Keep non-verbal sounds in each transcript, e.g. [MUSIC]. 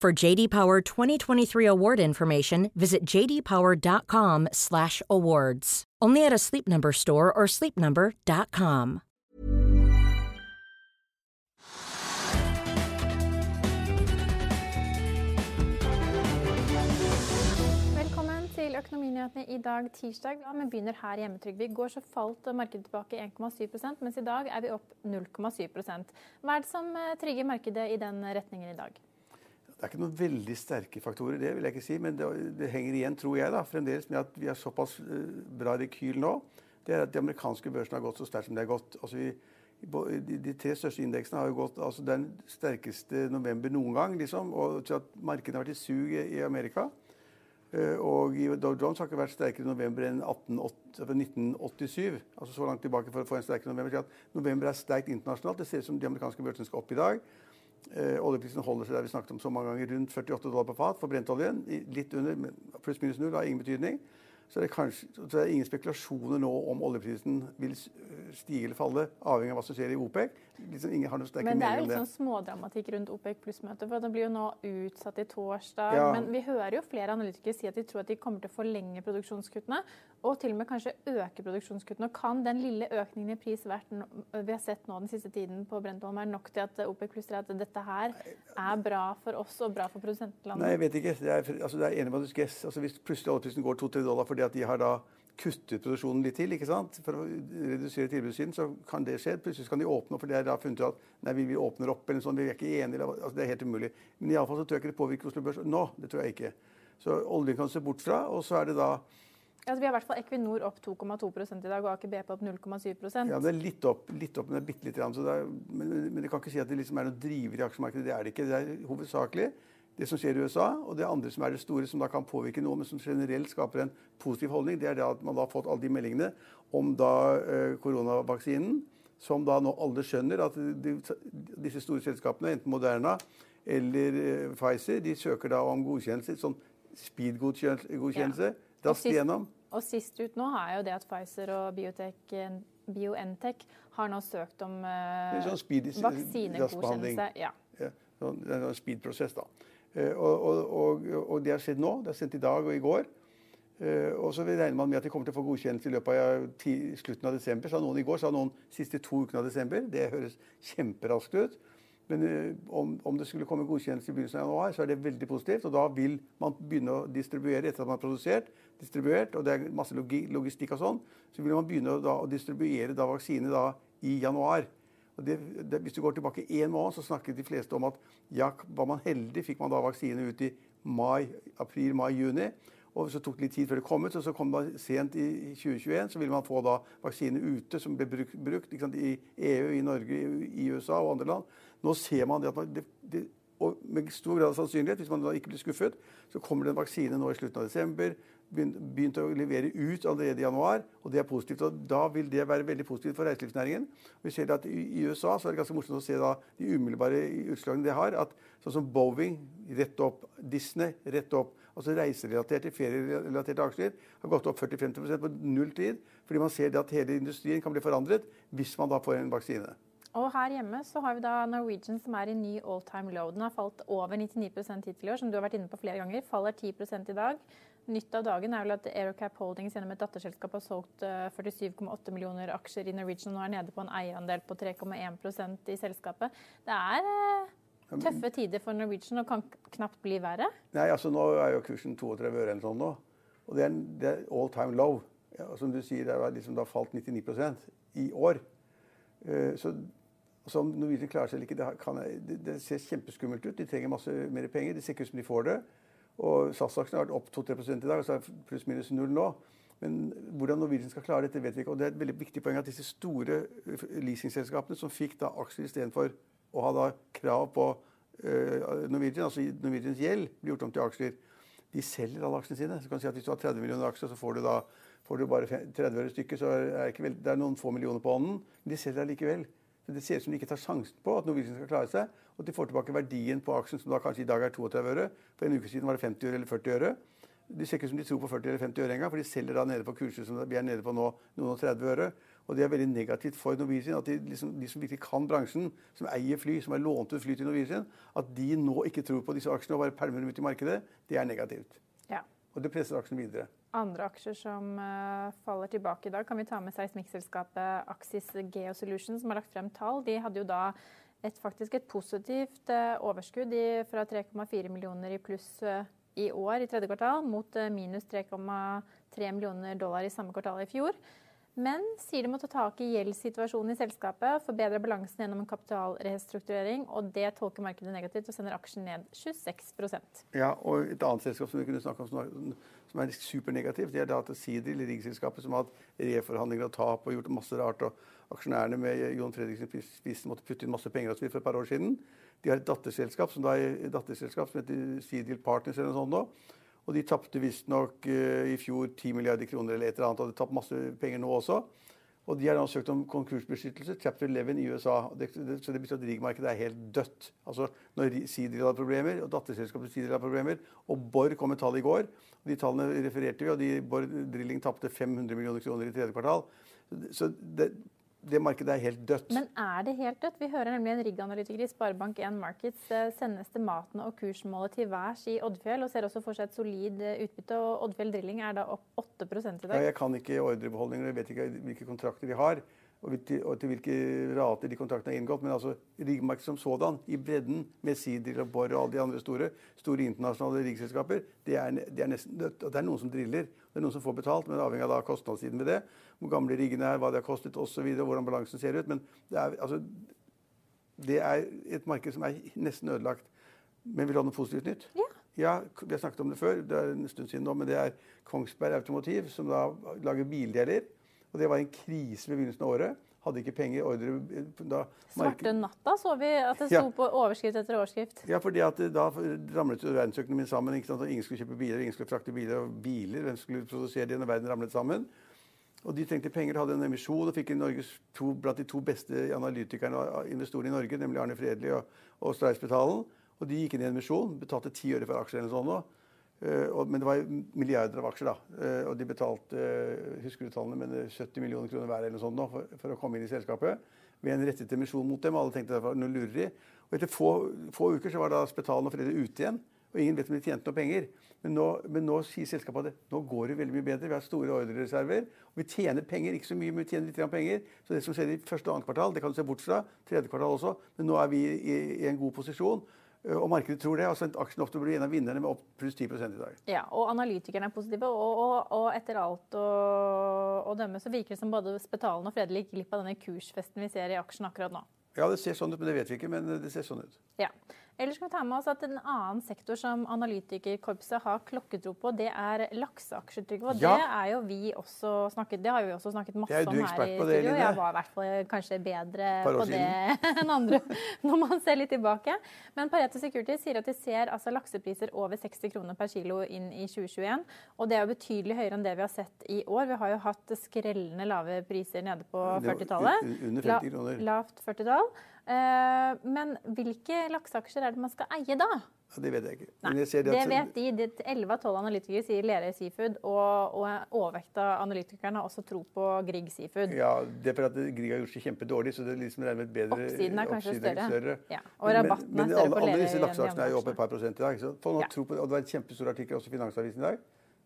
For JD Power 2023 award information, visit jdpower.com/awards. Only at a Sleep Number store or sleepnumber.com. Velkommen til Økonominyhetene i dag, tirsdag. Vi begynner her hjemme, Trygve. I går så falt markedet tilbake 1,7 mens i dag er vi opp 0,7 Hva er det som eh, trigger markedet i den retningen i dag? Det er ikke noen veldig sterke faktorer, det vil jeg ikke si. Men det, det henger igjen, tror jeg, da, fremdeles med at vi har såpass uh, bra rekyl nå. Det er at de amerikanske børsene har gått så sterkt som de har gått. Altså vi, de, de, tre største indeksene har jo gått altså den sterkeste november noen gang. liksom, og til at Markedet har vært i sug i, Amerika. Uh, og Dow Jones har ikke vært sterkere i november enn 1987. altså Så langt tilbake for å få en sterkere november. at November er sterkt internasjonalt. Det ser ut som de amerikanske børsene skal opp i dag. Eh, oljeprisen holder seg der vi snakket om så mange ganger, rundt 48 dollar på fat for brentoljen. Litt under, pluss minus null, har ingen betydning. Så det, kanskje, så det er ingen spekulasjoner nå om oljeprisen vil stige eller falle, avhengig av hva som skjer i OPEC. Liksom ingen har noe sterke Men det er jo litt sånn smådramatikk rundt OPEC pluss-møtet. for Det blir jo nå utsatt til torsdag. Ja. Men vi hører jo flere analytikere si at de tror at de kommer til å forlenge produksjonskuttene. Og til og med kanskje øke produksjonskuttene. Og kan den lille økningen i pris vi har sett nå den siste tiden på Brentholm, er nok til at OPEC pluss at dette her er bra for oss og bra for produsentlandet? Nei, jeg vet ikke. Det er, altså, det er enig med guess. Altså, hvis plutselig oljeprisen går 2-3 dollar fordi at de har da kuttet produksjonen litt til ikke sant? for å redusere tilbudssiden, så kan det skje. Plutselig kan de åpne opp, for de har da funnet ut at nei, vi, vi åpner opp, eller sånn, vi er ikke enige. Altså, det er helt umulig. Men iallfall så tror jeg ikke det påvirker Oslo Børs nå. Det tror jeg ikke. Så oljen kan se bort fra, og så er det da Altså, vi har i hvert fall Equinor opp 2,2 i dag, og Aker BP opp 0,7% Ja, det er litt opp, litt opp men det er bitte lite grann. Men, men det kan ikke si at det liksom er noe driver i aksjemarkedet. Det er det ikke. Det er hovedsakelig det som skjer i USA, og det andre som er det store, som da kan påvirke noe, men som generelt skaper en positiv holdning, det er det at man da har fått alle de meldingene om da eh, koronavaksinen, som da nå alle skjønner at de, disse store selskapene, enten Moderna eller eh, Pfizer, de søker da om godkjennelse, sånn speed-godkjennelse, ja. raskt igjennom. Og sist ut nå er jo det at Pfizer og Biotech, BioNTech har nå søkt om uh, sånn vaksinegodkjennelse. Ja. Ja, sånn, det er en speed-prosess, da. Eh, og, og, og, det har skjedd nå. Det har sendt i dag og i går. Eh, og så regner man med at de kommer til å få godkjennelse i løpet av slutten av desember. Sa noen i går, sa noen siste to ukene av desember. Det høres kjemperaskt ut. Men eh, om, om, det skulle komme godkjennelse i begynnelsen av januar, så er det veldig positivt. Og da vil man begynne å distribuere etter at man har produsert, distribuert, og det er masse logistikk og sånn. Så vil man begynne å, da, å distribuere da, vaksine da, i januar. Det, det, hvis du går tilbake én måned, så snakket de fleste om at ja, var man heldig, fikk man da vaksine ut i mai, april, mai, juni. Og så tok det litt tid før det kom ut, og så kom det sent i 2021 så ville man få da vaksine ute som ble brukt, brukt i EU, i Norge, i USA og andre land. Nå ser man det at man, det, det, og med stor grad av sannsynlighet, hvis man da ikke blir skuffet, så kommer det en vaksine nå i slutten av desember begynt å levere ut allerede i januar, og det er positivt. og Da vil det være veldig positivt for reiselivsnæringen. Vi ser at I USA så er det ganske morsomt å se de umiddelbare utslagene det har. at Sånn som Boeing, rett opp. Disney, rett opp. Altså Reiserelaterte, ferierelaterte aksjer har gått opp 40-50 på null tid. Fordi man ser at hele industrien kan bli forandret hvis man da får en vaksine. Og her hjemme så har vi da Norwegian som er i ny all time low. Den har falt over 99 hittil i år, som du har vært inne på flere ganger. Faller 10 i dag. Nytt av dagen er vel at Aerocap Holdings gjennom et datterselskap har solgt 47,8 eh, millioner aksjer i Norwegian og nå er nede på en eierandel på 3,1% i selskapet. Det er, eh, Tøffe tider for Norwegian og kan knapt bli verre? Nei, altså nå er jo kursen 32 øre eller sånn nå. Og det er, det er all time low. Ja, som du sier, det har liksom da falt 99% i år. Uh, så altså, om Norwegian klarer seg eller ikke, det, kan, det, det, ser kjempeskummelt ut. De trenger masse mer penger. Det ser ikke ut som de får det. Og SAS-aksjen har vært opp 2-3% i dag, og så er pluss-minus null nå. Men hvordan Norwegian skal klare dette, vet vi ikke. Og det er et veldig viktig poeng at disse store leasingselskapene som fikk da aksjer istedenfor å ha da krav på uh, Norwegian, altså Norwegians gjeld, blir gjort om til aksjer. De selger alle aksjene sine. Så kan du si at Hvis du har 30 millioner aksjer, så får du da får du bare 30 øre stykket. Så er det, vel, det er noen få millioner på hånden, men de selger allikevel. Så Det ser ut som de ikke tar sjansen på at Norwegian skal klare seg. Og at de får tilbake verdien på aksjen, som da kanskje i dag er 32 øre. For en uke siden var det 50 øre eller 40 øre. De ser ikke ut som de tror på 40 eller 50 øre engang, for de selger da nede på kurser som vi er nede på nå, noen og 30 øre. Og det er veldig negativt for Norwegian at de, liksom, de, som virkelig kan bransjen, som eier fly, som har lånt ut fly til Norwegian, at de nå ikke tror på disse aksjene og bare pælmer dem ut i markedet, det er negativt. Ja. Og det presser aksjen videre. Andre aksjer som uh, faller tilbake i dag, kan vi ta med seismikkselskapet Axis Geosolution, som har lagt frem tall. De hadde jo da et, faktisk et positivt uh, overskudd fra 3,4 millioner i pluss uh, i år i tredje kvartal, mot eh, minus 3,3 millioner dollar i samme kvartal i fjor. Men sier de må ta tak i gjeldssituasjonen i selskapet, forbedre balansen gjennom en kapitalrestrukturering, og det tolker markedet negativt og sender aksjen ned 26% Ja, og Et annet selskap som vi kunne snakke om som er supernegativt, det er Data Seadrill, riggselskapet som har hatt reforhandlinger og tap og gjort masse rart. og Aksjonærene med Jon Fredriksen spissen måtte putte inn masse penger for et par år siden. De har et datterselskap som, er, datterselskap som heter Sidil Partners eller noe sånt nå. Og de tapte visstnok uh, i fjor 10 milliarder kroner eller et eller annet. Og de tapt masse penger nå også. Og de har nå søkt om konkursbeskyttelse, chapter 11 i USA. Det, det, så det betyr at rigmarkedet er helt dødt. Altså Når Sidril har problemer, og datterselskapet Sidril har problemer, og Borr kom med tall i går, og de tallene refererte vi, og de Borr Drilling tapte 500 millioner kroner i tredje kvartal. Så det, det markedet er helt dødt. Men er det helt dødt? Vi hører nemlig en rigganalytiker i Sparebank1 Markets eh, sende estimatene og kursmålet til værs i Oddfjell, og ser også for seg et solid eh, utbytte. og Oddfjell Drilling er da opp 8% i dag. Ja, jeg kan ikke ordrebeholdninger, jeg vet ikke hvilke kontrakter vi har og til, og til hvilke rater de kontraktene er inngått. Men altså riggmarkedet som sådan, i bredden, med Seadrill og Borr og alle de andre store, store internasjonale riggselskaper, det det det er noen som driller. Det er noen som får betalt, men avhengig av da kostnadssiden ved det. Hvor gamle riggene er, hva de har kostet osv., hvordan balansen ser ut. Men det er, altså, det er et marked som er nesten ødelagt. Men vil du ha noe positivt nytt? Ja. Ja, Vi har snakket om det før, det er en stund siden nå, men det er Kongsberg Automotiv, som da lager bildeler. Og det var en krise ved begynnelsen av året. Hadde ikke penger. ordre da, Svarte natta så vi at det sto ja. på overskrift etter overskrift. Ja, fordi da ramlet verdensøkonomien sammen. Ikke sant? Ingen skulle kjøpe biler, ingen skulle frakte biler. Og biler, hvem skulle produsere de når verden ramlet sammen? Og de trengte penger, hadde en emisjon og fikk Norges to, blant de to beste analytikerne og investorene i Norge, nemlig Arne Fredli og, og Streisbetalen. Og de gikk inn i en emisjon, betalte ti øre for aksjer eller sånn nå. Uh, men det var milliarder av aksjer, da. Uh, og de betalte uh, husker du tallene, men 70 millioner kroner hver eller noe sånt nå, for, for, å komme inn i selskapet. Ved en rettet emisjon mot dem. Alle tenkte det var noe lureri. Og etter få, få, uker så var da Spetalen og Fredrik ute igjen. Og ingen vet om de tjente noe penger. Men nå, men nå, sier selskapet at nå går det veldig mye bedre. Vi har store ordrereserver. Og vi tjener penger. Ikke så mye, men vi tjener litt penger. Så det som skjer i første og annet kvartal, det kan du se bort fra. Tredje kvartal også. Men nå er vi i, i en god posisjon. Eh, og markedet tror det. altså Aksjen ofte blir en av vinnerne med opp pluss 10% i dag. Ja, og Analytikerne er positive, og, og, og etter alt å, å, dømme så virker det som både Spetalen og Fredelig gikk glipp av denne kursfesten vi ser i aksjen akkurat nå. Ja, det ser sånn ut, men det vet vi ikke. Men det ser sånn ut. Ja. Ellers skal vi ta med oss at En annen sektor som analytikerkorpset har klokketro på, det er lakseaksjer. Ja. det er jo vi også snakket, det har vi også snakket masse om her i studio. Jeg var i hvert fall kanskje bedre på det [LAUGHS] enn andre når man ser litt tilbake. Men Pareto Security sier at de ser altså, laksepriser over 60 kroner per kilo inn i 2021. Og det er jo betydelig høyere enn det vi har sett i år. Vi har jo hatt skrellende lave priser nede på 40-tallet. Under 50 kroner. lavt 40-tall. Eh, men hvilke lakseaksjer er det man skal eie da? Ja, det vet jeg ikke. Nei, det, det, vet de. 11 av 12 analytikere sier Lerøy Seafood, og, og overvekt av analytikerne har også tro på Grieg Seafood. Ja, det er for at Grieg har gjort seg kjempedårlig, så det er liksom et bedre Oppsiden er kanskje større. Er større. Ja, og rabatten men, men, er større på Lerøy. Alle disse lakseaksjene er jo oppe et par prosent i dag. Så folk ja. tro på, og Det var en kjempestor artikkel også i Finansavisen i dag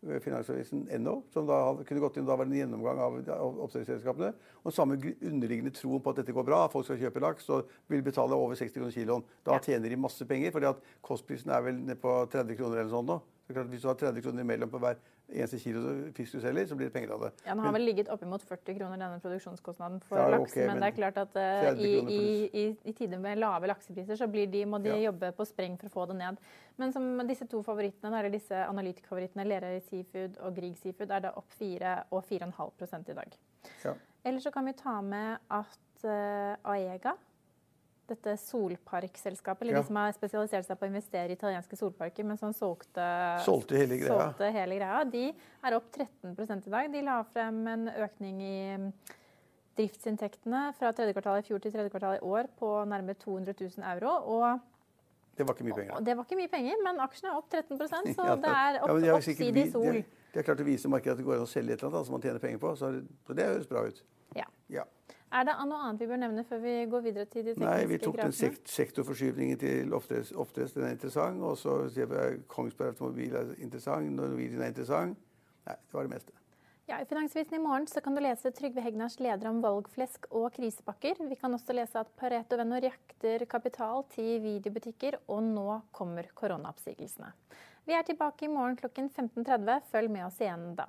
Finansavisen.no, som da kunne gått inn da var det en gjennomgang av, oppdrettsselskapene. Og samme underliggende troen på at dette går bra, at folk skal kjøpe laks og vil betale over 60 kroner kiloen. Da tjener de masse penger, fordi at kostprisen er vel nede på 30 kroner eller sånn nå. Hvis du har 30 kroner imellom på hver eneste kilo fisk du selger, så blir det penger av det. Ja, Den har vel ligget oppimot 40 kroner, denne produksjonskostnaden for ja, laks. Okay, men, men, det er klart at uh, i, i, i, i, tider med lave laksepriser, så de, må de ja. jobbe på spreng for å få det ned. Men som disse to favorittene, eller disse analytikfavorittene, Lerøy Seafood og Grieg Seafood, er det opp 4 og 4,5 i dag. Ja. Eller så kan vi ta med at uh, Aega dette solparkselskapet, eller ja. de som har spesialisert seg på å investere i italienske solparker, men som solgte, solgte, hele, greia. solgte hele greia, de er opp 13 i dag. De la frem en økning i mm, driftsinntektene fra tredje kvartal i fjor til tredje kvartal i år på nærmere 200 000 euro. og det var ikke mye penger. Det var ikke mye penger, men aksjene er opp 13% [LAUGHS] så ja, det er opp, ja, oppside i sol. De har klart å vise markedet at det går an å selge et eller annet som man tjener penger på. Så det høres bra ut. Ja. ja. Er det noe annet vi bør nevne før vi går videre til de tekniske grafene? Nei, vi tok grafene? den sekt sektorforskyvningen til oppdrett. Den er interessant. Og så ser vi Kongsberg Automobil er interessant. Norwegian er interessant. Nei, det var det meste. Ja, I Finansvisen i morgen så kan du lese Trygve Hegnars leder om valgflesk og krisepakker. Vi kan også lese at Pareto Venno jakter kapital til videobutikker, og nå kommer koronaoppsigelsene. Vi er tilbake i morgen klokken 15.30. Følg med oss igjen da.